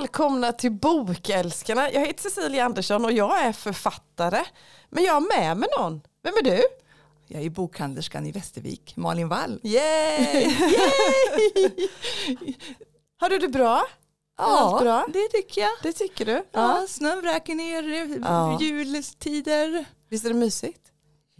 välkomna till Bokälskarna. Jag heter Cecilia Andersson och jag är författare. Men jag har med mig någon. Vem är du? Jag är bokhandlerskan i Västervik, Malin Wall. Yay! Yay! Har du det bra? Ja, bra? det tycker jag. Det tycker du? Ja, snön vräker ner, Ja. juletider. Visst är det mysigt?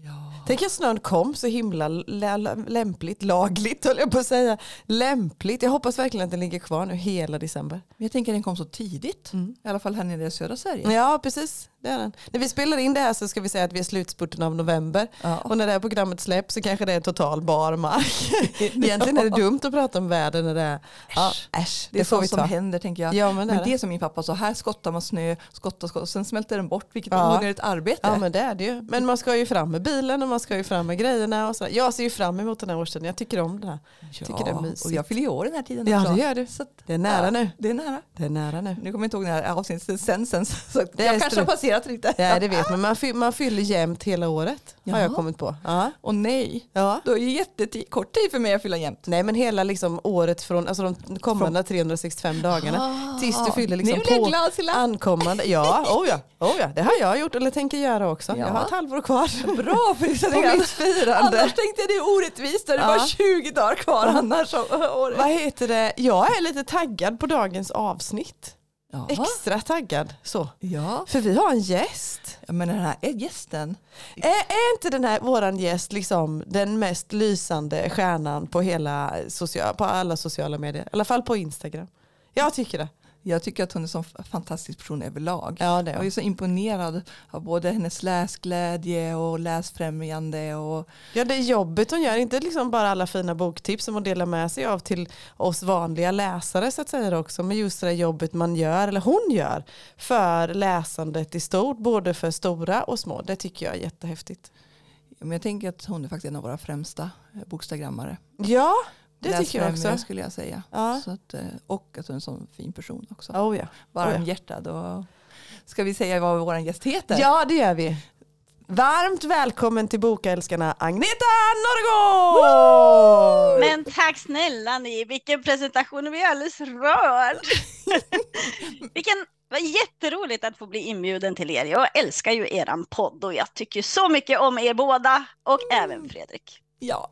Ja. Tänk att snön kom så himla lä- lämpligt, lagligt höll jag på att säga. Lämpligt. Jag hoppas verkligen att den ligger kvar nu hela december. Men jag tänker den kom så tidigt, i alla fall här nere i södra Sverige. Ja, precis. Det är den. När vi spelar in det här så ska vi säga att vi är slutspurten av november. Ja. Och när det här programmet släpps så kanske det är total barmark. Egentligen är det dumt att prata om väder när det är... Ja, äsch, Det är får vi så ta. som händer tänker jag. Ja, men det men det. det är som min pappa sa, här skottar man snö, skottar, skottar, och sen smälter den bort, vilket Ja. är onödigt arbete. Ja men det är det ju. Men man ska ju fram med bilen och man ska ju fram med grejerna. Och så. Jag ser ju fram emot den här årstiden. Jag tycker om det här. tycker det är mysigt. och jag fyller ju år den här tiden Ja också. det gör du. Så att, Det är nära ja, nu. Det är nära. Det är nära nu. Nu kommer jag inte ihåg när avsnittet sen, sen så Det jag kanske har passerat lite. Ja det vet man. Man, fy- man fyller jämnt hela året. Har jag Jaha. kommit på. Ja. Och nej, ja. då är det jättekort tid för mig att fylla jämnt. Nej men hela liksom året från alltså de kommande 365 dagarna Ah. tills du fyller liksom på glad, ankommande. Ja, oh ja, oh ja, det har jag gjort eller tänker göra också. Ja. Jag har ett halvår kvar. Bra för det På mitt firande. Annars tänkte jag det är orättvist, det är Ja. bara 20 dagar kvar annars. av året. Vad heter det? Jag är lite taggad på dagens avsnitt. Jaha. Extra taggad så. Ja, För vi har en gäst. men den här är gästen. Är, är inte den här våran gäst liksom den mest lysande stjärnan på, hela på alla sociala medier? I alla fall på Instagram. Jag tycker det. Jag tycker att hon är en fantastisk person överlag. Ja, det är Jag är så imponerad av både hennes läsglädje och läsfrämjande. Och, Ja, det är jobbet hon gör, inte liksom bara alla fina boktips som hon delar med sig av till oss vanliga läsare så att säga också, men just det jobbet man gör, eller hon gör, för läsandet i stort, både för stora och små. Det tycker jag är jättehäftigt. men jag tänker att hon är faktiskt en av våra främsta eh, bokstagrammare. Ja, det tycker jag också. skulle jag säga. Ja. Så att, eh, och att hon är en sån fin person också. Oh, ja. Varmhjärtad. Och, ska vi säga vad vår gäst heter? ja, det gör vi. Varmt välkommen till Bokälskarna Agneta Norrgård! Men tack snälla ni, vilken presentation, jag blir alldeles rörd. vilken, vad jätteroligt att få bli inbjuden till er. Jag älskar ju eran podd och jag tycker så mycket om er båda och även Fredrik. Ja,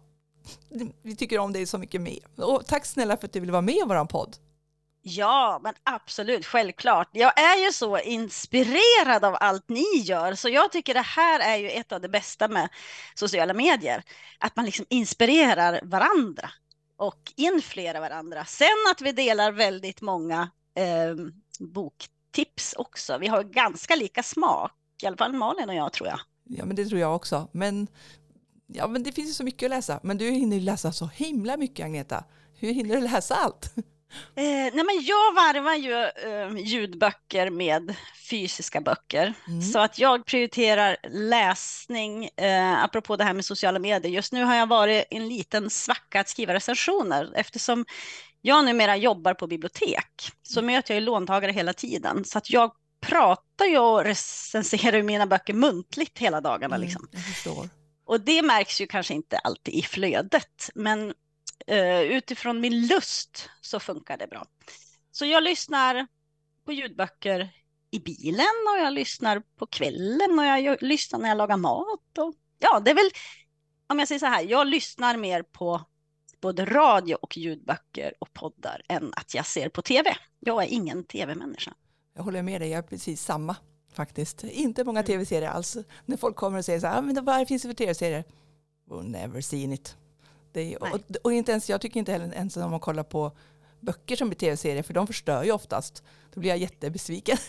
vi tycker om dig så mycket mer. Och tack snälla för att du vill vara med i vår podd. Ja, men absolut, självklart. Jag är ju så inspirerad av allt ni gör, så jag tycker det här är ju ett av det bästa med sociala medier. Att man liksom inspirerar varandra och influerar varandra. Sen att vi delar väldigt många eh, boktips också. Vi har ganska lika smak, i alla fall Malin och jag tror jag. Ja, men det tror jag också. Men, ja, men det finns ju så mycket att läsa. Men du hinner ju läsa så himla mycket, Agneta. Hur hinner du läsa allt? Eh, nej men jag varvar ju eh, ljudböcker med fysiska böcker. Mm. Så att jag prioriterar läsning, eh, apropå det här med sociala medier. Just nu har jag varit en liten svacka att skriva recensioner eftersom jag numera jobbar på bibliotek. Så möter jag ju låntagare hela tiden. Så att jag pratar ju och recenserar mina böcker muntligt hela dagarna. Liksom. Mm, jag förstår. Och det märks ju kanske inte alltid i flödet, men eh, utifrån min lust så funkar det bra. Så jag lyssnar på ljudböcker i bilen och jag lyssnar på kvällen och jag lyssnar när jag lagar mat. Och, ja, det är väl, om jag säger så här, jag lyssnar mer på både radio och ljudböcker och poddar än att jag ser på tv. Jag är ingen tv-människa. Jag håller med dig, jag är precis samma faktiskt. Inte många Mm. tv-serier alls. När folk kommer och säger så här, ah, men vad finns det för tv-serier? Well, never seen it. Är, och, och inte ens, jag tycker inte heller ens om man kollar på böcker som blir tv-serier, för de förstör ju oftast. Då blir jag jättebesviken.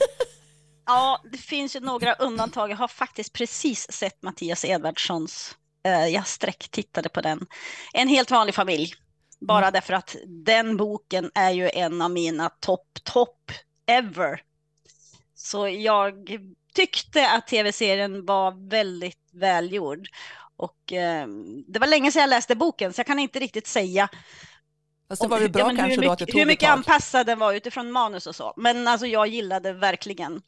Ja, det finns ju några undantag. Jag har faktiskt precis sett Mattias Edvardssons, eh, jag sträcktittade på den, En helt vanlig familj. Bara därför att den boken är ju en av mina topp, topp ever. Så jag tyckte att tv-serien var väldigt välgjord. Och eh, det var länge sedan jag läste boken, så jag kan inte riktigt säga Fast det var väl bra ja, kanske hur då mycket, att det tog hur mycket anpassad den var utifrån manus och så. Men alltså jag gillade verkligen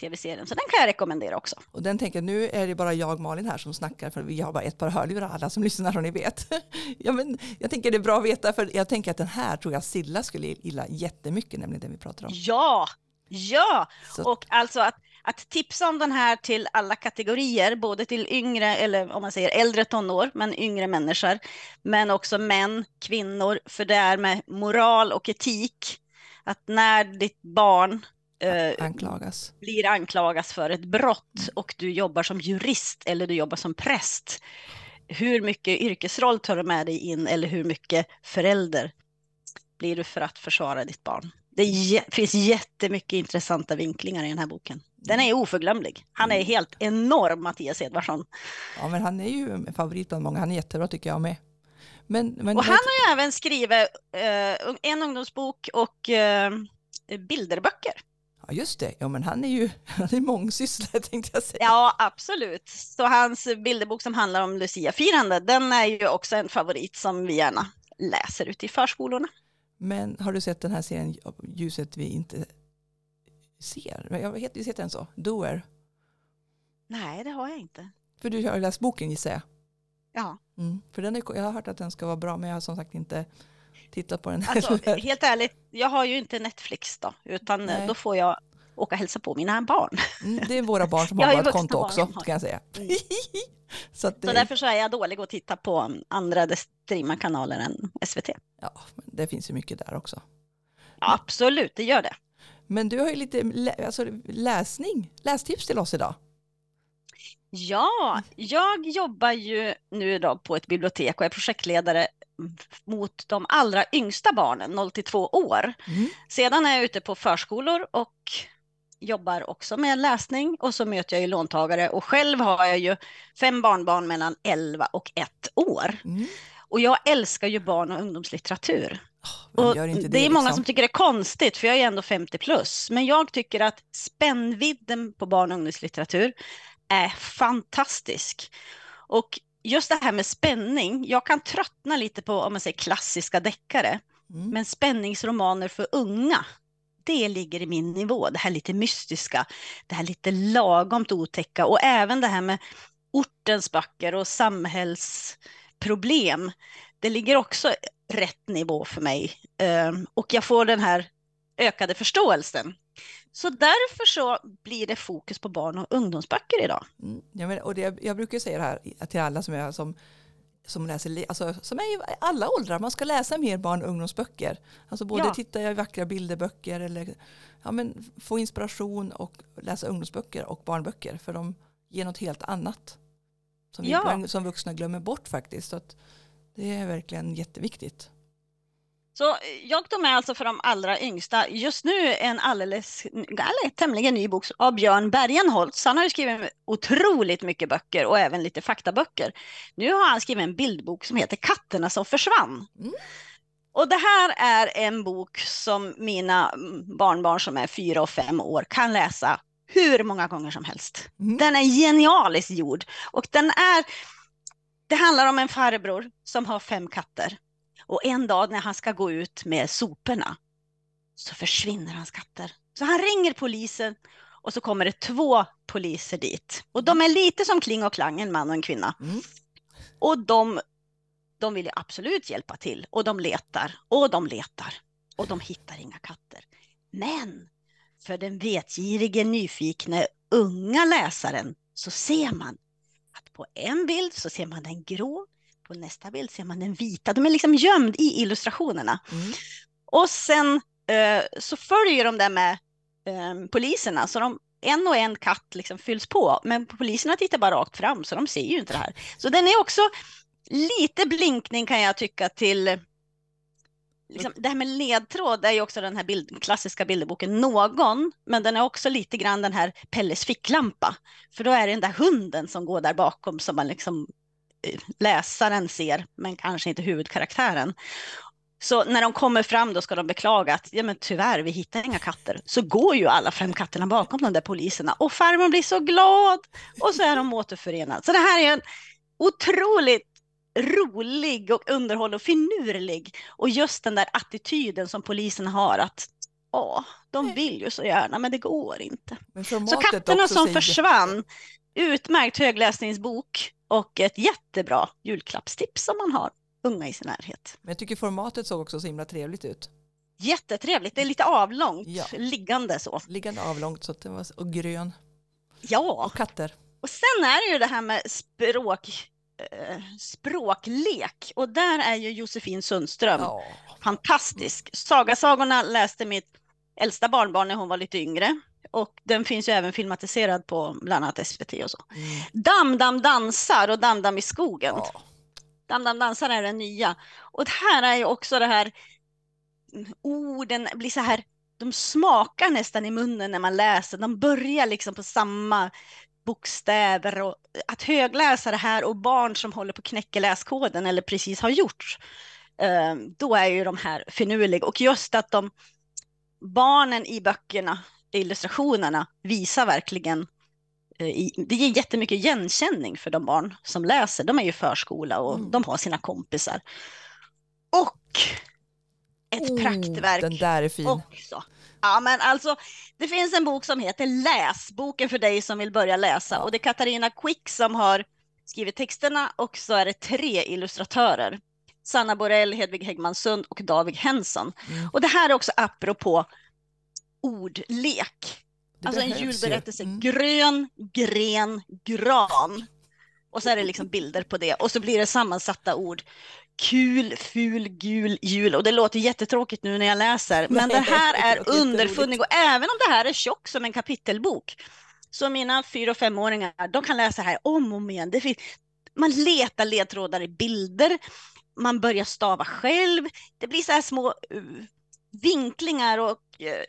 tv-serien. Så den kan jag rekommendera också. Och den tänker nu är det bara jag Malin här som snackar för vi har bara ett par hörlurar alla som lyssnar som ni vet. ja, men jag tänker det är bra att veta för jag tänker att den här tror jag Silla skulle gilla jättemycket, nämligen den vi pratar om. Ja, ja! Så- Och alltså att, att tipsa om den här till alla kategorier, både till yngre, eller om man säger äldre tonår, men yngre människor, men också män, kvinnor, för det är med moral och etik, att när ditt barn eh, Anklagas. blir anklagas för ett brott och du jobbar som jurist eller du jobbar som präst, hur mycket yrkesroll tar du med dig in eller hur mycket förälder blir du för att försvara ditt barn? Det finns jättemycket intressanta vinklingar i den här boken. Den är oförglömlig. Han är helt enorm, Mattias Edvardsson. Ja, men han är ju en favorit bland många. Han är jättebra tycker jag med. Men, men Och han har ju även skrivit eh, en ungdomsbok och eh, bilderböcker. ja, just det, ja, men han är ju han är mångsysslare tänkte jag säga. Ja, absolut. Så hans bilderbok som handlar om Lucia-firande, den är ju också en favorit som vi gärna läser ute i förskolorna. Men har du sett den här serien Ljuset vi inte ser? Jag heter, heter den så? Doer? Nej, det har jag inte. För du har läst boken gissar jag. Ja, Mm. För den är, jag har hört att den ska vara bra men jag har som sagt inte tittat på den alltså helt ärligt, jag har ju inte Netflix då, utan eh, Nej. då får jag åka och hälsa på mina barn. Mm, det är våra barn som har vårt konto också kan jag säga. Mm. så att Så det, därför så är jag dålig att titta på andra streamar-kanaler än SVT. ja, men det finns ju mycket där också. Ja, absolut, det gör det. Men du har ju lite lä- alltså, läsning, lästips till oss idag. Ja, jag jobbar ju nu då på ett bibliotek och är projektledare mot de allra yngsta barnen, 0 till 2 år. Mm. Sedan är jag ute på förskolor och jobbar också med läsning och så möter jag ju låntagare och själv har jag ju fem barnbarn mellan 11 och 1 år. Mm. Och jag älskar ju barn och ungdomslitteratur. Vem Och det, det, är många liksom? som tycker det är konstigt, för jag är ändå 50 plus. Men jag tycker att spännvidden på barn och ungdomslitteratur är fantastisk. Och just det här med spänning, jag kan tröttna lite på om man säger klassiska deckare, Mm. men spänningsromaner för unga, det ligger i min nivå. Det här lite mystiska, det här lite lagomt otäcka och även det här med ortens böcker och samhällsproblem. Det ligger också rätt nivå för mig ehm, och jag får den här ökade förståelsen. Så därför så blir det fokus på barn och ungdomsböcker idag. Mm. Ja, men, och det, jag brukar säga det här till alla som, är, som, som läser, alltså, som är i alla åldrar, man ska läsa mer barn och ungdomsböcker. Alltså både Ja. titta i vackra bilderböcker eller ja, men, få inspiration och läsa ungdomsböcker och barnböcker för de ger något helt annat. Som vi Ja. ibland som vuxna glömmer bort faktiskt. Så det är verkligen jätteviktigt. Så eh, jag tog med alltså för de allra yngsta, just nu en alldeles, eller tämligen ny bok av Björn Bergenholtz. Han har ju skrivit otroligt mycket böcker och även lite faktaböcker. Nu har han skrivit en bildbok som heter Katterna som försvann. Mm. Och det här är en bok som mina mm, barnbarn som är fyra och fem år kan läsa hur många gånger som helst. Mm. Den är genialiskt gjord och den är, det handlar om en farbror som har fem katter. Och en dag när han ska gå ut med soporna så försvinner hans katter. Så han ringer polisen och så kommer det två poliser dit. Och de är lite som Kling och Klang, en man och en kvinna. Mm. Och de, de vill ju absolut hjälpa till. Och de letar och de letar. Och de hittar inga katter. Men för den vetgirige, nyfikne, unga läsaren så ser man att på en bild så ser man den grå, på nästa bild ser man den vita. De är liksom gömd i illustrationerna. Mm. Och sen eh, så följer de där med eh, poliserna, så de, en och en katt liksom fylls på, men poliserna tittar bara rakt fram, så de ser ju inte det här. Så den är också lite blinkning kan jag tycka till Liksom, det här med ledtråd är ju också den här bild, klassiska bilderboken Någon, men den är också lite grann den här Pelles ficklampa. För då är det den där hunden som går där bakom som man liksom läsaren ser, men kanske inte huvudkaraktären. Så när de kommer fram då ska de beklaga att ja, men tyvärr, vi hittar inga katter. Så går ju alla fem katterna bakom de där poliserna och farmor blir så glad och så är de återförenade. Så det här är en otroligt rolig och underhållande och finurlig. Och just den där attityden som polisen har att Ja, de vill ju så gärna, men det går inte. Så Katterna som försvann, utmärkt högläsningsbok och ett jättebra julklappstips om man har unga i sin närhet. Men jag tycker formatet såg också så himla trevligt ut. Jättetrevligt, det är lite avlångt, Ja. liggande så. Liggande avlångt så det var, och grön. Ja, Och katter. och sen är det ju det här med språk, eh, språklek och där är ju Josefin Sundström Ja. fantastisk. Sagasagorna läste mitt äldsta barnbarn när hon var lite yngre och den finns ju även filmatiserad på bland annat SVT och så. Mm. Dam Dam dansar och Dam Dam i skogen. ja. Dam Dam dansar är den nya. Och det här är ju också det här orden blir så här, de smakar nästan i munnen när man läser. De börjar liksom på samma bokstäver och att högläsa det här och barn som håller på att knäcka läskoden eller precis har gjort. eh, Då är ju de här finurliga och just att de barnen i böckerna, illustrationerna visar verkligen eh, det ger jättemycket igenkänning för de barn som läser. De är ju förskola och Mm. de har sina kompisar. Och ett Oh, praktverk Den där är fin. också. Ja, men alltså, det finns en bok som heter Läs, boken för dig som vill börja läsa. Och det är Katarina Quick som har skrivit texterna och så är det tre illustratörer. Sanna Borell, Hedvig Häggman Sund och David Henson. Mm. Och det här är också apropå ordlek. Det Alltså en ju. julberättelse. Mm. Grön, gren, gran. Och så är det liksom bilder på det. Och så blir det sammansatta ord. Kul, ful, gul, jul. Och det låter jättetråkigt nu när jag läser. Men Nej, det här är jätteroligt. underfundig. Och även om det här är tjock som en kapitelbok. Så mina fyra och femåringar, de kan läsa här om och om igen. Det finns, man letar ledtrådar i bilder. Man börjar stava själv. Det blir så här små uh, vinklingar och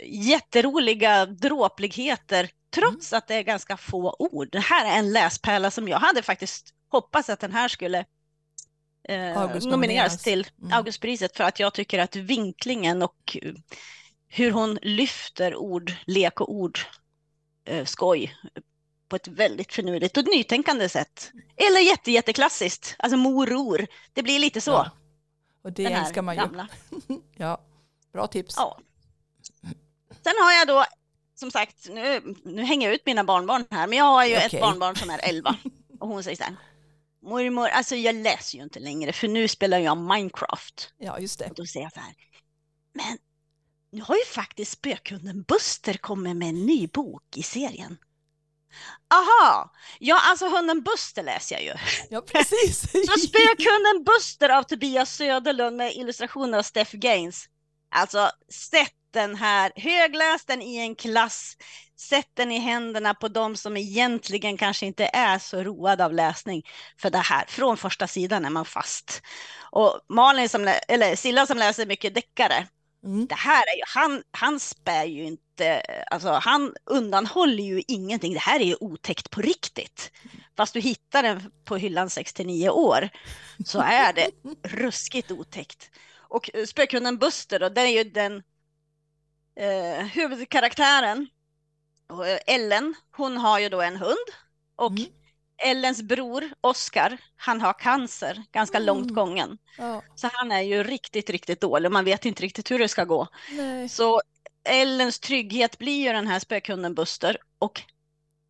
jätteroliga dråpligheter trots att det är ganska få ord. Det här är en läspärla som jag hade faktiskt hoppats att den här skulle eh, nomineras till Mm. Augustpriset för att jag tycker att vinklingen och eh, hur hon lyfter ord, lek och ord, eh, skoj på ett väldigt finurligt och nytänkande sätt. Eller jätte, jätteklassiskt, alltså moror. Det blir lite så. Ja. Och det älskar man ju. Ja. Bra tips. Ja. Sen har jag då, som sagt, nu, nu hänger jag ut mina barnbarn här, men jag har ju Okej. ett barnbarn som är 11 och hon säger så här. Mormor, alltså jag läser ju inte längre för nu spelar jag Minecraft. Ja, just det. Och då säger jag så här. Men nu har ju faktiskt spökhunden Buster kommit med en ny bok i serien. Aha, ja alltså hunden Buster läser jag ju. Ja, precis. Så spökhunden Buster av Tobias Söderlund med illustrationer av Steph Gaines. Alltså, sätt den här, högläs den i en klass, sätt den i händerna på de som egentligen kanske inte är så roade av läsning. För det här, från första sidan är man fast. Och Malin, som, eller Silla som läser mycket deckare, Mm. det här är ju, han, han spär ju inte, alltså han undanhåller ju ingenting. Det här är ju otäckt på riktigt. Fast du hittar den på hyllan 6-9 år så är det ruskigt otäckt. Och eh, spökhunden Buster då, det är ju den eh, huvudkaraktären. Eh, Ellen, hon har ju då en hund. Och Mm. Ellens bror Oskar, han har cancer, ganska långt Mm. gången. Ja. Så han är ju riktigt, riktigt dålig. Man vet inte riktigt hur det ska gå. Nej. Så Ellens trygghet blir ju den här spökhunden Buster och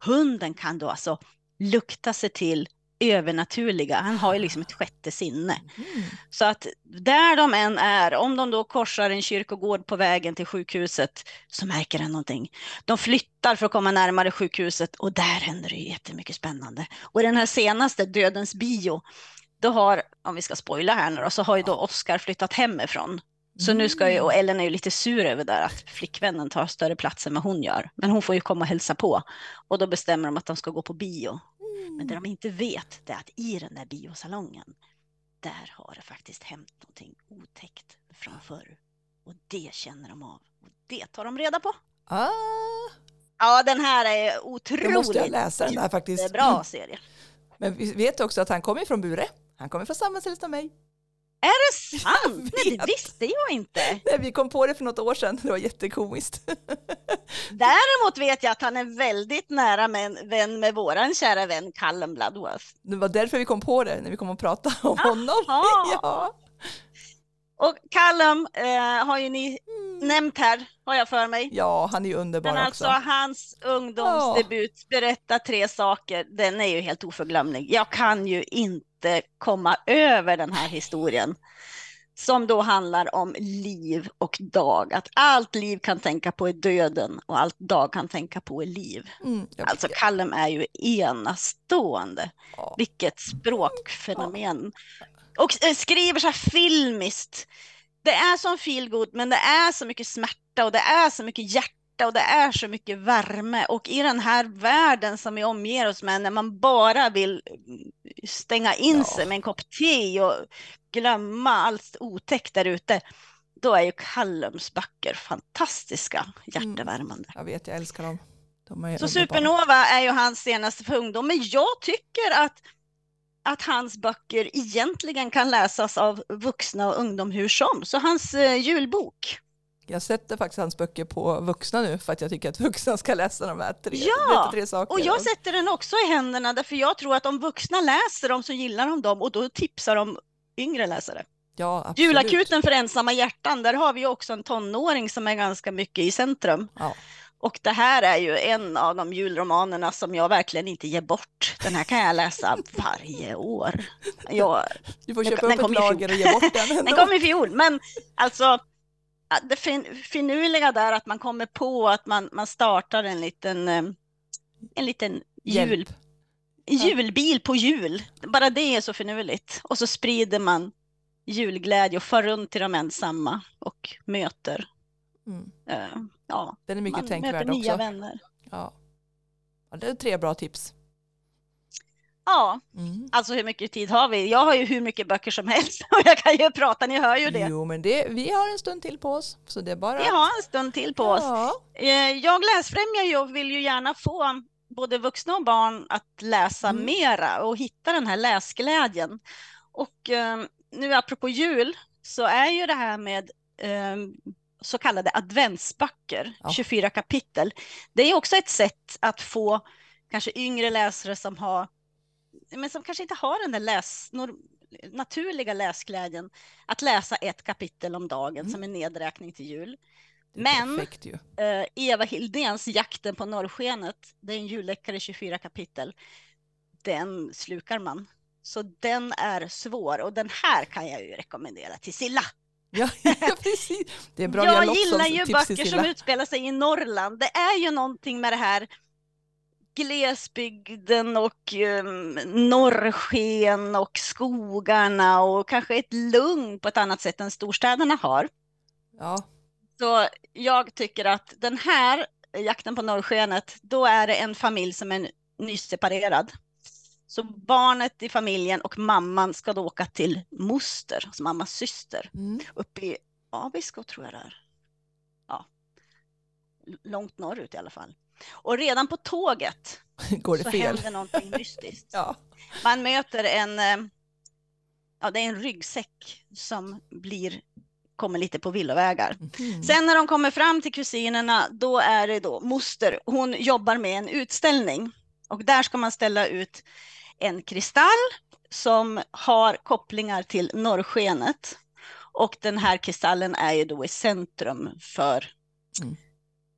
hunden kan då alltså lukta sig till övernaturliga. Han har ju liksom ett sjätte sinne. Mm. Så att där de än är, om de då korsar en kyrkogård på vägen till sjukhuset så märker den någonting. De flyttar för att komma närmare sjukhuset och där händer det ju jättemycket spännande. Och i den här senaste, Dödens bio, då har, om vi ska spoila här nu då, så har ju då Oscar flyttat hemifrån. Så nu ska ju, och Ellen är ju lite sur över det att flickvännen tar större plats än vad hon gör. Men hon får ju komma och hälsa på. Och då bestämmer de att de ska gå på bio. Men det de inte vet det är att i den där biosalongen, där har det faktiskt hänt någonting otäckt från förr. Och det känner de av. Och det tar de reda på. Ah, Ja, den här är då otroligt måste jag läsa den där faktiskt. bra serie. Men vi vet också att han kommer från Bure. Han kommer från samma ställe som mig. Är det sant? Nej, det visste jag inte. Nej, vi kom på det för något år sedan. Det var jättekomiskt. Däremot vet jag att han är väldigt nära med, vän med våran kära vän Callum Bloodworth. Det var därför vi kom på det, när vi kom att prata om honom. Jaha. Ja. Och Callum eh, har ju ni nämnt här, har jag för mig. Ja, han är ju underbar Men också. alltså hans ungdomsdebut, Berätta tre saker, den är ju helt oförglömlig. Jag kan ju inte komma över den här historien. Som då handlar om liv och dag. Att allt liv kan tänka på är döden och allt dag kan tänka på är liv. Mm, Alltså Callum är ju enastående. ja. Vilket språkfenomen. Och eh, skriver så här filmiskt. Det är som feelgood men det är så mycket smärta och det är så mycket hjärta och det är så mycket värme. Och i den här världen som vi omger oss med när man bara vill mm, stänga in Ja. sig med en kopp te och glömma allt otäckt där ute. Då är ju Callums böcker fantastiska, hjärtevärmande. Jag vet, jag älskar dem. De Så underbara. Supernova är ju hans senaste för ungdom, men jag tycker att, att hans böcker egentligen kan läsas av vuxna och ungdom hur som. Så hans eh, julbok. Jag sätter faktiskt hans böcker på vuxna nu för att jag tycker att vuxna ska läsa de här tre, Ja, tre saker. Och jag sätter den också i händerna därför jag tror att om vuxna läser dem så gillar de dem och då tipsar de yngre läsare. ja, absolut. Julakuten för ensamma hjärtan, där har vi också en tonåring som är ganska mycket i centrum. Ja. Och det här är ju en av de julromanerna som jag verkligen inte ger bort. Den här kan jag läsa varje år. Jag, Du får Den- köpa den upp ett i fjol. lager och ge bort den. den kom i fjol, men alltså det fin, finurliga där att man kommer på att man, man startar en liten, eh, en liten jul, Hjälp. julbil på jul. Bara det är så finurligt. Och så sprider man julglädje och far runt till de ensamma och möter. Mm. eh, ja, Den är mycket man tänkvärd möter nya också. vänner. Ja. ja, det är tre bra tips. Ja, Mm. alltså hur mycket tid har vi? Jag har ju hur mycket böcker som helst och jag kan ju prata, ni hör ju det. Jo, men det, vi har en stund till på oss. Så det är bara... Vi har en stund till på oss. Ja. Eh, Jag läsfrämjar ju och vill ju gärna få både vuxna och barn att läsa Mm. mera och hitta den här läsglädjen. Och eh, nu apropå jul så är ju det här med eh, så kallade adventsböcker, Ja. 24 kapitel. Det är också ett sätt att få kanske yngre läsare som har men som kanske inte har den där läs, naturliga läsglädjen att läsa ett kapitel om dagen Mm. som en nedräkning till jul. Men- Perfekt. Eh, Eva Hildéns Jakten på norrskenet, det är en julläckare i 24 kapitel. Den slukar man. Så den är svår och den här kan jag ju rekommendera till Silla. Ja, ja, precis. Det är bra. jag gillar ju böcker som utspelar sig i Norrland. Det är ju någonting med det här glesbygden och um, norrsken och skogarna och kanske ett lugn på ett annat sätt än storstäderna har. Ja, Så jag tycker att den här jakten på norrskenet, då är det en familj som är nyseparerad. Så barnet i familjen och mamman ska då åka till moster, alltså mammas syster, mm. uppe i Abisko tror jag det är. Ja, långt norrut i alla fall. Och redan på tåget går det så fel? händer någonting mystiskt. Ja. Man möter en, eh, ja det är en ryggsäck som blir, kommer lite på villovägar. Mhm. Sen när de kommer fram till kusinerna, då är det då moster. Hon jobbar med en utställning och där ska man ställa ut en kristall som har kopplingar till norrskenet. Och den här kristallen är ju då i centrum för Mm.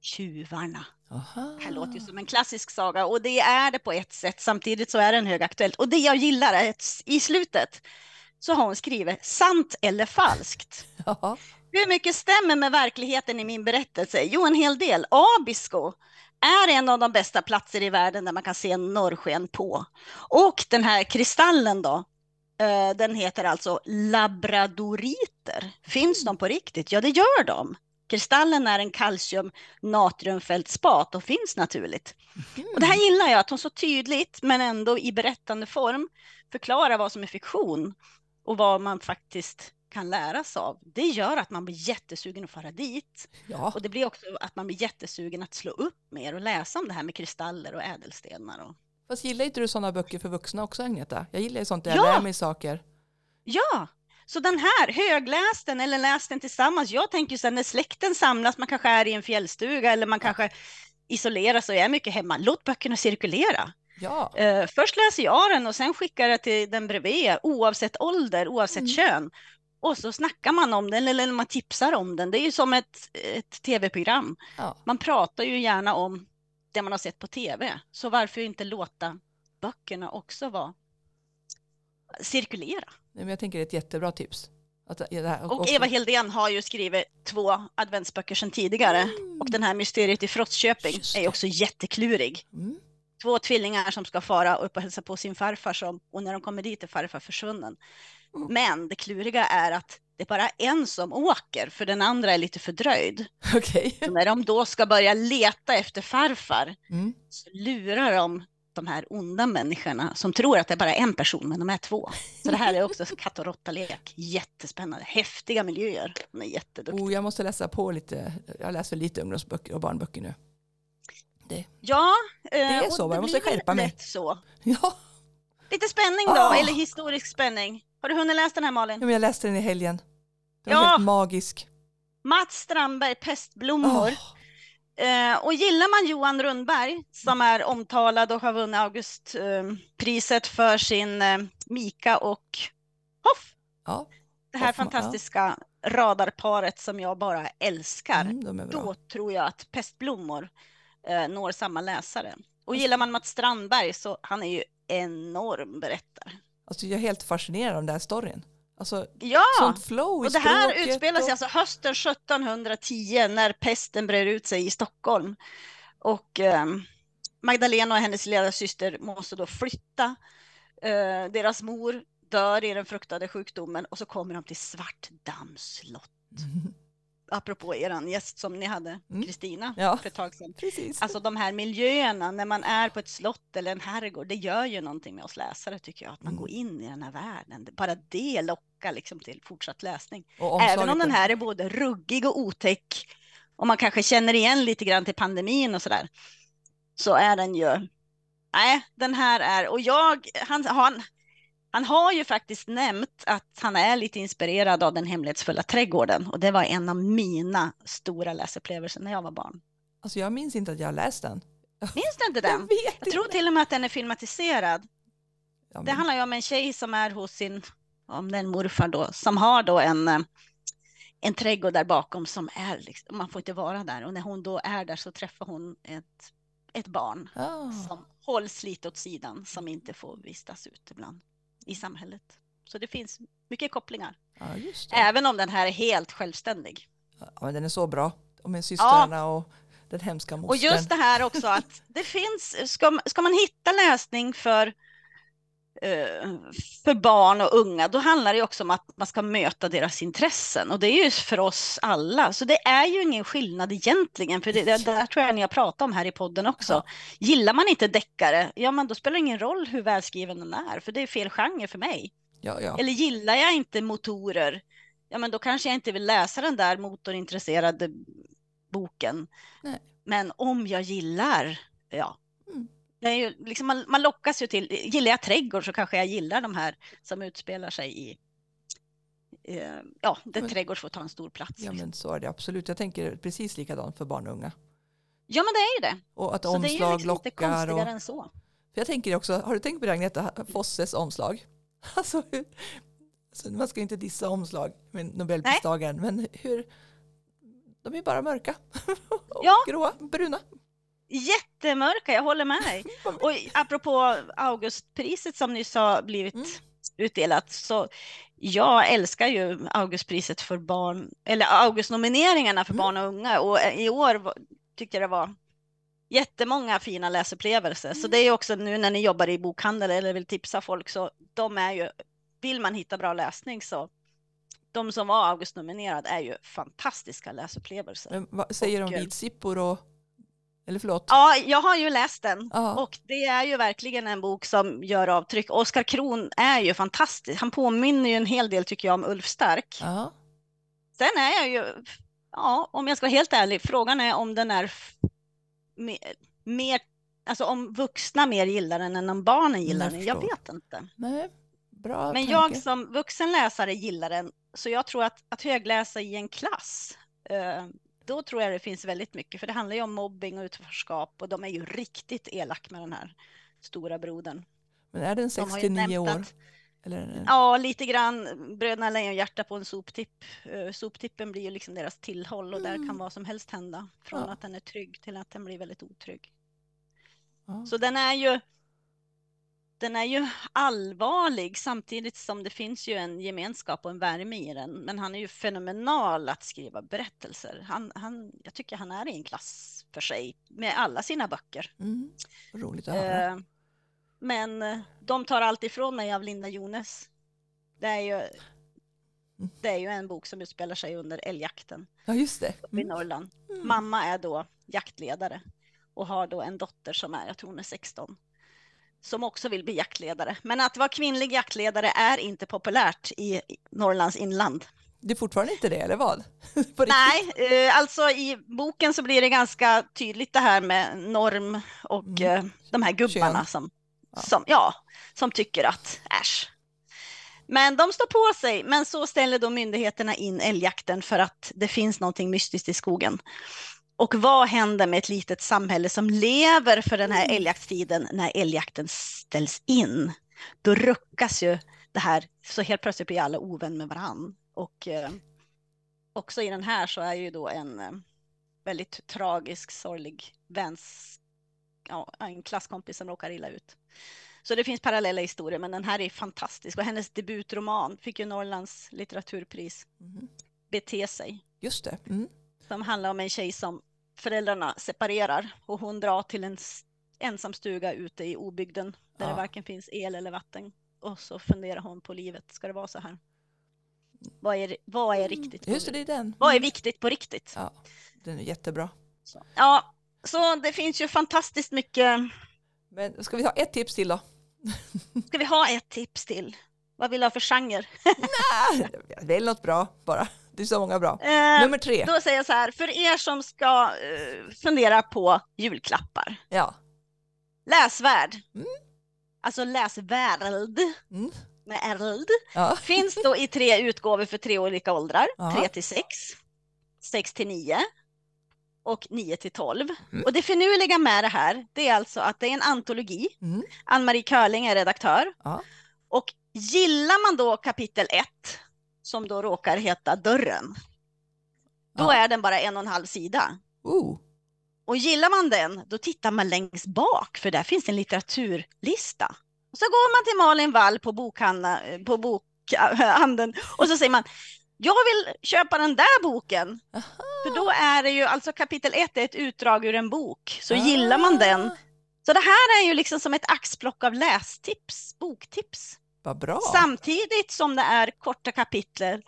tjuvarna. Aha. Det här låter ju som en klassisk saga och det är det på ett sätt. Samtidigt så är den högaktuellt. Och det jag gillar är att i slutet så har hon skrivit sant eller falskt. Ja. Hur mycket stämmer med verkligheten i min berättelse? Jo, en hel del. Abisko är en av de bästa platser i världen där man kan se norrsken på. Och den här kristallen då, eh, den heter alltså labradoriter. Finns de på riktigt? Ja, det gör de. Kristallen är en kalcium natriumfältspat och finns naturligt. Och det här gillar jag, att hon så tydligt men ändå i berättande form förklarar vad som är fiktion och vad man faktiskt kan lära sig av. Det gör att man blir jättesugen att fara dit. ja. Och det blir också att man blir jättesugen att slå upp mer och läsa om det här med kristaller och ädelstenar. Och... Fast gillar inte du sådana böcker för vuxna också Agneta? Jag gillar ju sånt där Ja. jag lär mig saker. Ja, så den här, högläs den eller läs den tillsammans. Jag tänker ju sen när släkten samlas, man kanske är i en fjällstuga eller man kanske isolerar sig och är mycket hemma. Låt böckerna cirkulera. Ja, Eh, först läser jag den och sen skickar jag till den bredvid, oavsett ålder, oavsett Mm. kön. Och så snackar man om den eller man tipsar om den. Det är ju som ett, ett tv-program. Ja. Man pratar ju gärna om det man har sett på tv. Så varför inte låta böckerna också vara cirkulera? Nej, men jag tänker det är ett jättebra tips. Att här, Och också- Eva Hildén har ju skrivit två adventsböcker sedan tidigare. Och den här Mysteriet i Frostköping är också jätteklurig. Mm. Två tvillingar som ska fara upp och hälsa på sin farfar som, och när de kommer dit är farfar försvunnen. Mm. Men det kluriga är att det är bara en som åker för den andra är lite fördröjd. Och när de då ska börja leta efter farfar Mm. så lurar de de här onda människorna som tror att det är bara en person men de är två. Så det här är också katt och råtta-lek. Jättespännande, häftiga miljöer. De är jätteduktiga. Oh, jag måste läsa på lite. Jag läser lite ungdomsböcker och barnböcker nu. Ja, det är så? Jag måste skärpa mig. Så. Ja, Lite spänning då, Ah. eller historisk spänning. Har du hunnit läsa den här Malin? men jag läste den i helgen. Den Ja. helt magisk. Mats Strandberg, Pestblommor. Åh, Eh, och gillar man Johan Rundberg som är omtalad och har vunnit Augustpriset för sin eh, Mika och Hoff. ja, Det här ja. fantastiska radarparet som jag bara älskar. mm, är. Då tror jag att Pestblommor eh, når samma läsare. Och gillar man Mats Strandberg så han är ju enorm berättare. Alltså, jag är helt fascinerad av den där storyn. Alltså, Ja, sånt flow i och det här utspelar sig och- alltså hösten 1710 när pesten brer ut sig i Stockholm. Och eh, Magdalena och hennes lilla syster måste då flytta. Eh, deras mor dör i den fruktade sjukdomen och så kommer de till Svartdams slott. Apropå er gäst som ni hade, Mm. Kristina, Ja. för ett tag sedan. Precis. Alltså de här miljöerna när man är på ett slott eller en herrgård, det gör ju någonting med oss läsare tycker jag. Att man Mm. går in i den här världen. Bara det lockar liksom till fortsatt läsning. Även om den är- här är både ruggig och otäck och man kanske känner igen lite grann till pandemin och sådär. Så är den ju, nej den här är, och jag, han, han, han har ju faktiskt nämnt att han är lite inspirerad av den hemlighetsfulla trädgården och det var en av mina stora läsupplevelser när jag var barn. Alltså, jag minns inte att jag läst den. Minns du inte Jag den? Jag tror inte. till och med att den är filmatiserad. Ja, Det handlar ju om en tjej som är hos sin, om det är en morfar då, som har då en, eh, en trädgård där bakom som är, liksom, man får inte vara där. Och när hon då är där så träffar hon ett, ett barn Ah. som hålls lite åt sidan, som inte får vistas ute ibland i samhället. Så det finns mycket kopplingar, Ja, även om den här är helt självständig. Ja, men den är så bra. Och med systrarna och den hemska mostern. Och just det här också att det finns, ska, ska man hitta läsning för, för barn och unga, då handlar det också om att man ska möta deras intressen. Och det är ju för oss alla, så det är ju ingen skillnad egentligen, för det, det där tror jag ni har pratat om här i podden också. Ja. Gillar man inte deckare, ja men då spelar det ingen roll hur välskriven den är, för det är fel genre för mig. Ja, ja. Eller gillar jag inte motorer, ja men då kanske jag inte vill läsa den där motorintresserade boken. Nej. Men om jag gillar, ja. Mm. Det är ju, liksom man, man lockas ju till, gillar jag trädgård så kanske jag gillar de här som utspelar sig i, eh, ja, där Men- trädgård får ta en stor plats. ja, liksom. men så är det absolut. Jag tänker precis likadant för barn och unga. ja men det är ju det. Och att Så det är ju omslag liksom inte lockar. konstigare Och... än så. För jag tänker också, har du tänkt på det Agneta Fosses omslag? Alltså, hur... alltså, man ska inte dissa omslag med Nobelpristagaren, men hur... De är bara mörka. och Ja. gråa, bruna. Jättemörka, jag håller med dig. Och apropå Augustpriset som nyss har blivit Mm. utdelat så jag älskar ju Augustpriset för barn, eller Augustnomineringarna för Mm. barn och unga och i år tyckte jag det var jättemånga fina läsupplevelser. Så Mm. det är ju också nu när ni jobbar i bokhandel eller vill tipsa folk så de är ju, vill man hitta bra läsning så de som var Augustnominerade är ju fantastiska läsupplevelser. Men vad säger de Och, om eh, vitsippor och... Eller förlåt? Ja, jag har ju läst den. Ja. Och det är ju verkligen en bok som gör avtryck. Oskar Kron är ju fantastisk. Han påminner ju en hel del tycker jag om Ulf Stark. Ja. Sen är jag ju, ja, om jag ska vara helt ärlig, frågan är om den är mer, alltså om vuxna mer gillar den än om barnen gillar Jag den. Jag vet inte. Nej, bra Men tanke. jag som vuxen läsare gillar den. Så jag tror att, att högläsa i en klass, eh, då tror jag det finns väldigt mycket. För det handlar ju om mobbing och utanförskap och de är ju riktigt elak med den här stora brodern. Men är den De har ju 69 nämnt år? att Eller? Ja, lite grann Bröderna Lejonhjärta på en soptipp. Uh, soptippen blir ju liksom deras tillhåll och mm. där kan vad som helst hända. Från ja. att den är trygg till att den blir väldigt otrygg. Ja. Så den är ju den är ju allvarlig samtidigt som det finns ju en gemenskap och en värme i den. Men han är ju fenomenal att skriva berättelser. Han, han, jag tycker han är i en klass för sig med alla sina böcker. Mm. Roligt att höra. Eh, men eh, de tar allt ifrån mig av Linda Jones. Det är ju, mm. det är ju en bok som utspelar sig under älgjakten. Ja, just det. Mm. I Norrland. Mm. Mamma är då jaktledare och har då en dotter som är, jag tror hon är 16 som också vill bli jaktledare. Men att vara kvinnlig jaktledare är inte populärt i Norrlands inland. Det är fortfarande inte det, eller vad? Nej, eh, alltså i boken så blir det ganska tydligt det här med norm och mm. eh, de här gubbarna som, ja. som, ja, som tycker att äsch. Men de står på sig, men så ställer då myndigheterna in älgjakten för att det finns någonting mystiskt i skogen. Och vad händer med ett litet samhälle som lever för den här mm. älgjaktstiden när älgjakten ställs in? Då ruckas ju det här, så helt plötsligt blir alla ovän med varann. Och eh, också i den här så är ju då en eh, väldigt tragisk, sorglig väns, ja, en klasskompis som råkar illa ut. Så det finns parallella historier, men den här är fantastisk. Och hennes debutroman fick ju Norrlands litteraturpris. Mm. Bete sig. Just det. Mm. Som handlar om en tjej som föräldrarna separerar och hon drar till en ensam stuga ute i obygden där ja. det varken finns el eller vatten. Och så funderar hon på livet, ska det vara så här? Vad är, vad är riktigt? Just det, det är den. Vad är viktigt på riktigt? Ja, den är jättebra. Så. Ja, så det finns ju fantastiskt mycket. Men ska vi ha ett tips till då? Ska vi ha ett tips till? Vad vill du ha för genre? Nej, välj något bra bara. Det är så många bra. Eh, Nummer tre. Då säger jag så här, för er som ska eh, fundera på julklappar. Ja. Läsvärd. Mm. Alltså läsvärld. Mm. Med ärld. Ja. Finns då i tre utgåvor för tre olika åldrar. Ja. 3 till 6, 6 till 9 och 9 till 12. Mm. Och det finurliga med det här, det är alltså att det är en antologi. Mm. Ann-Marie Körling är redaktör. Ja. Och gillar man då kapitel 1 som då råkar heta Dörren. Då ja. är den bara en och en halv sida. Uh. Och gillar man den, då tittar man längst bak, för där finns en litteraturlista. Och så går man till Malin Wall på, bokhanna, på bokhandeln och så säger man jag vill köpa den där boken. Aha. För då är det ju, alltså kapitel ett är ett utdrag ur en bok. Så Aha. gillar man den. Så det här är ju liksom som ett axplock av lästips, boktips. Samtidigt som det är korta kapitel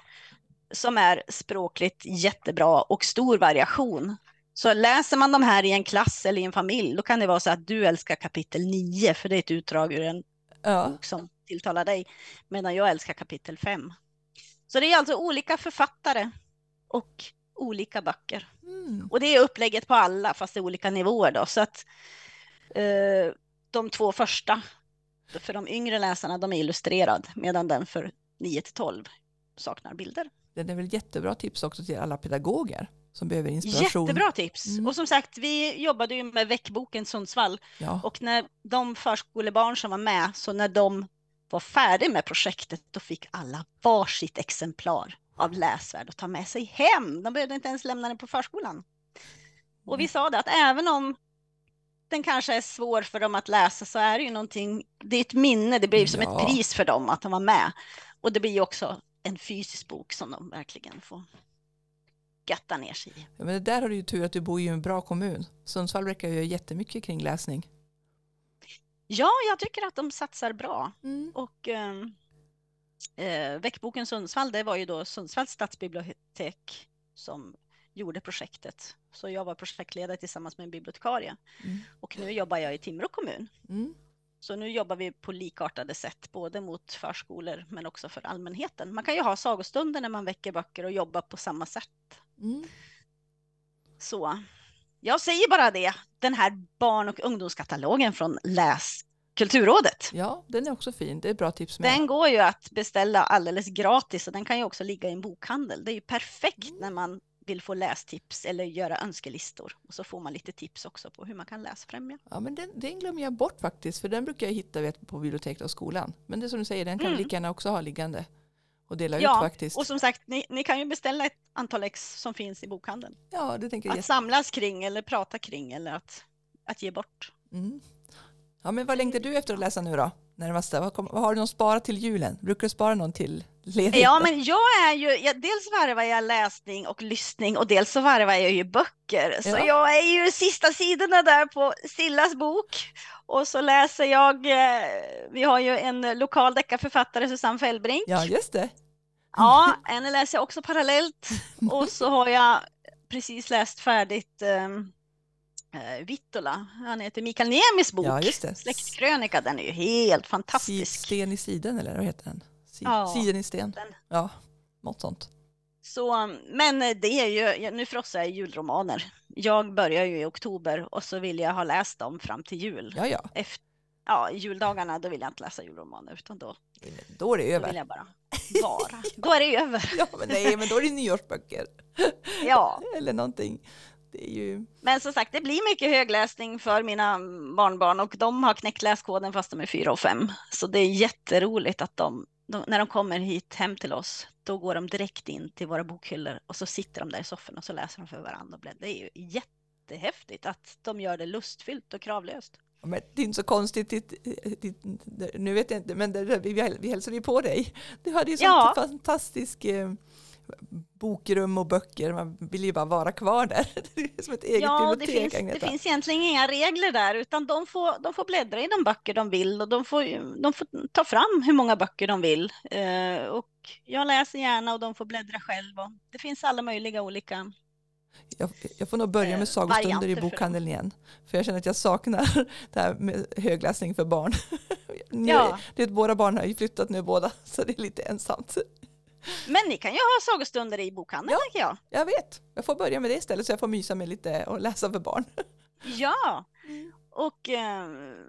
som är språkligt jättebra och stor variation. Så läser man de här i en klass eller i en familj, då kan det vara så att du älskar kapitel 9, för det är ett utdrag ur en ja. bok som tilltalar dig, medan jag älskar kapitel 5. Så det är alltså olika författare och olika böcker. Mm. Och det är upplägget på alla, fast det är olika nivåer då. Så att eh, de två första för de yngre läsarna, de är illustrerad, medan den för 9 till 12 saknar bilder. Det är väl jättebra tips också till alla pedagoger som behöver inspiration. Jättebra tips! Mm. Och som sagt, vi jobbade ju med Väckboken Sundsvall ja. och när de förskolebarn som var med, så när de var färdiga med projektet, då fick alla varsitt exemplar av läsvärd att ta med sig hem. De behövde inte ens lämna den på förskolan. Och vi mm. sa det att även om den kanske är svår för dem att läsa så är det ju någonting, det är ett minne, det blir som ja. ett pris för dem att de var med. Och det blir ju också en fysisk bok som de verkligen får gatta ner sig i. Ja, men det där har du ju tur att du bor i en bra kommun. Sundsvall verkar ju göra jättemycket kring läsning. Ja, jag tycker att de satsar bra. Mm. Och ehm, eh, Väckboken Sundsvall, det var ju då Sundsvalls stadsbibliotek som gjorde projektet. Så jag var projektledare tillsammans med en bibliotekarie. Mm. Och nu jobbar jag i Timrå kommun. Mm. Så nu jobbar vi på likartade sätt, både mot förskolor men också för allmänheten. Man kan ju ha sagostunder när man väcker böcker och jobba på samma sätt. Mm. Så jag säger bara det, den här barn och ungdomskatalogen från Läs Kulturrådet. Ja, den är också fin. Det är bra tips med. Den går ju att beställa alldeles gratis och den kan ju också ligga i en bokhandel. Det är ju perfekt mm. när man vill få lästips eller göra önskelistor. Och så får man lite tips också på hur man kan läsfrämja. Ja, men den, den glömmer jag bort faktiskt, för den brukar jag hitta vet, på biblioteket och skolan. Men det som du säger, den kan mm. vi lika gärna också ha liggande och dela ja, ut faktiskt. och som sagt, ni, ni, kan ju beställa ett antal ex som finns i bokhandeln. Ja, det tänker jag. Att samlas kring eller prata kring eller att, att ge bort. Mm. Ja, men vad längtar du efter att läsa nu då? Närmaste? Vad, kom, vad har du någon sparat till julen? Brukar du spara någon till ledigheten? Ja, men jag är ju, jag, dels varvar jag läsning och lyssning och dels så varvar jag ju böcker. Så ja. jag är ju sista sidorna där på Sillas bok. Och så läser jag, eh, vi har ju en lokal deckarförfattare, Susanne Fällbrink. Ja, just det. Ja, henne läser jag också parallellt. Och så har jag precis läst färdigt um, eh, Vittola. Han heter Mikael Niemis bok. Ja. Släktkrönika. Den är ju helt fantastisk. Sten i siden eller vad heter den? Ja, siden i sten. Ja, något sånt. Så, men det är ju, nu frossar jag julromaner. Jag börjar ju i oktober och så vill jag ha läst dem fram till jul. Ja, ja. Efter, ja, juldagarna då vill jag inte läsa julromaner utan då, då är det över. Då vill jag bara vara. då är det över. ja, men nej, men då är det nyårsböcker. ja. Eller någonting. Ju... Men som sagt, det blir mycket högläsning för mina barnbarn och de har knäckt läskoden fast de är fyra och fem. Så det är jätteroligt att de, de, när de kommer hit hem till oss, då går de direkt in till våra bokhyllor och så sitter de där i sofforna och så läser de för varandra. Det är ju jättehäftigt att de gör det lustfyllt och kravlöst. Men det är inte så konstigt, ditt, ditt, nu vet jag inte, men vi, vi hälsade ju på dig. Du hade ju sånt ja. fantastisk eh, bokrum och böcker, man vill ju bara vara kvar där. Det är som ett eget ja, bibliotek. Det finns, det finns egentligen inga regler där, utan de får, de får bläddra i de böcker de vill och de får, de får ta fram hur många böcker de vill. Eh, och jag läser gärna och de får bläddra själv. Och det finns alla möjliga olika jag, jag, får nog börja med eh, sagostunder i bokhandeln igen. För jag känner att jag saknar det här med högläsning för barn. Ja. det, våra barn har ju flyttat nu båda, så det är lite ensamt. Men ni kan ju ha sagostunder i bokhandeln, ja, jag. jag vet. Jag får börja med det istället så jag får mysa med lite och läsa för barn. Ja, och äh,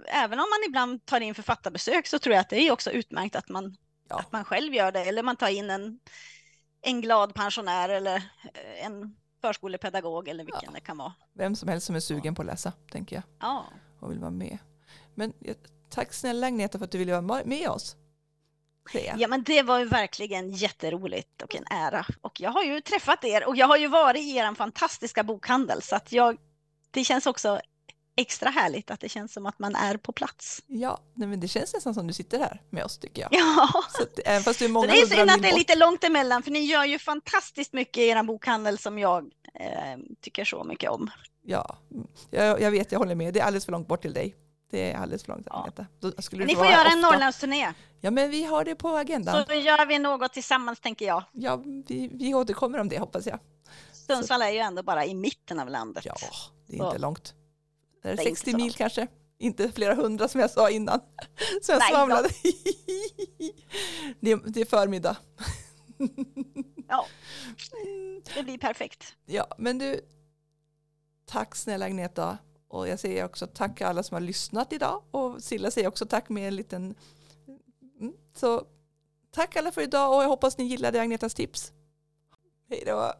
även om man ibland tar in författarbesök så tror jag att det är också utmärkt att man, ja. att man själv gör det. Eller man tar in en, en glad pensionär eller eh, en förskolepedagog eller vilken ja. det kan vara. Vem som helst som är sugen på att läsa, tänker jag. Ja. Och vill vara med. Men tack snälla Agneta för att du ville vara med oss. Ja men det var ju verkligen jätteroligt och en ära. Och jag har ju träffat er och jag har ju varit i er fantastiska bokhandel så att jag, det känns också extra härligt att det känns som att man är på plats. Ja, nej, men det känns nästan som du sitter här med oss tycker jag. Ja, så att, även fast du är många så det är synd att det är lite långt emellan för ni gör ju fantastiskt mycket i er bokhandel som jag eh, tycker så mycket om. Ja, jag, jag, vet, jag håller med. Det är alldeles för långt bort till dig. Det är alldeles för långt ja. Då skulle Ni får göra en Norrlandsturné. Ja, men vi har det på agendan. Så gör vi något tillsammans tänker jag. Ja, vi, vi återkommer om det hoppas jag. Sundsvall är ju ändå bara i mitten av landet. Ja, det är inte Så. långt. Det är, det är 60 mil kanske. Inte flera hundra som jag sa innan. Så jag Nej, svamlade. det, det är förmiddag. ja, det blir perfekt. Ja, men du, tack snälla Agneta. Och jag säger också tack alla som har lyssnat idag. Och Silla säger också tack med en liten... Mm, så tack alla för idag och jag hoppas ni gillade Agnetas tips. Hej då!